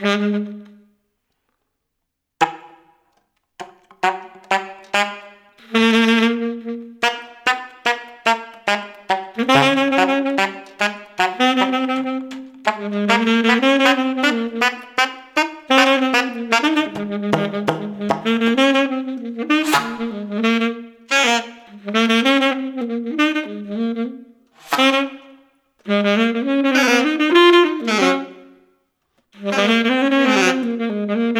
Mm-hmm. Mm-hmm.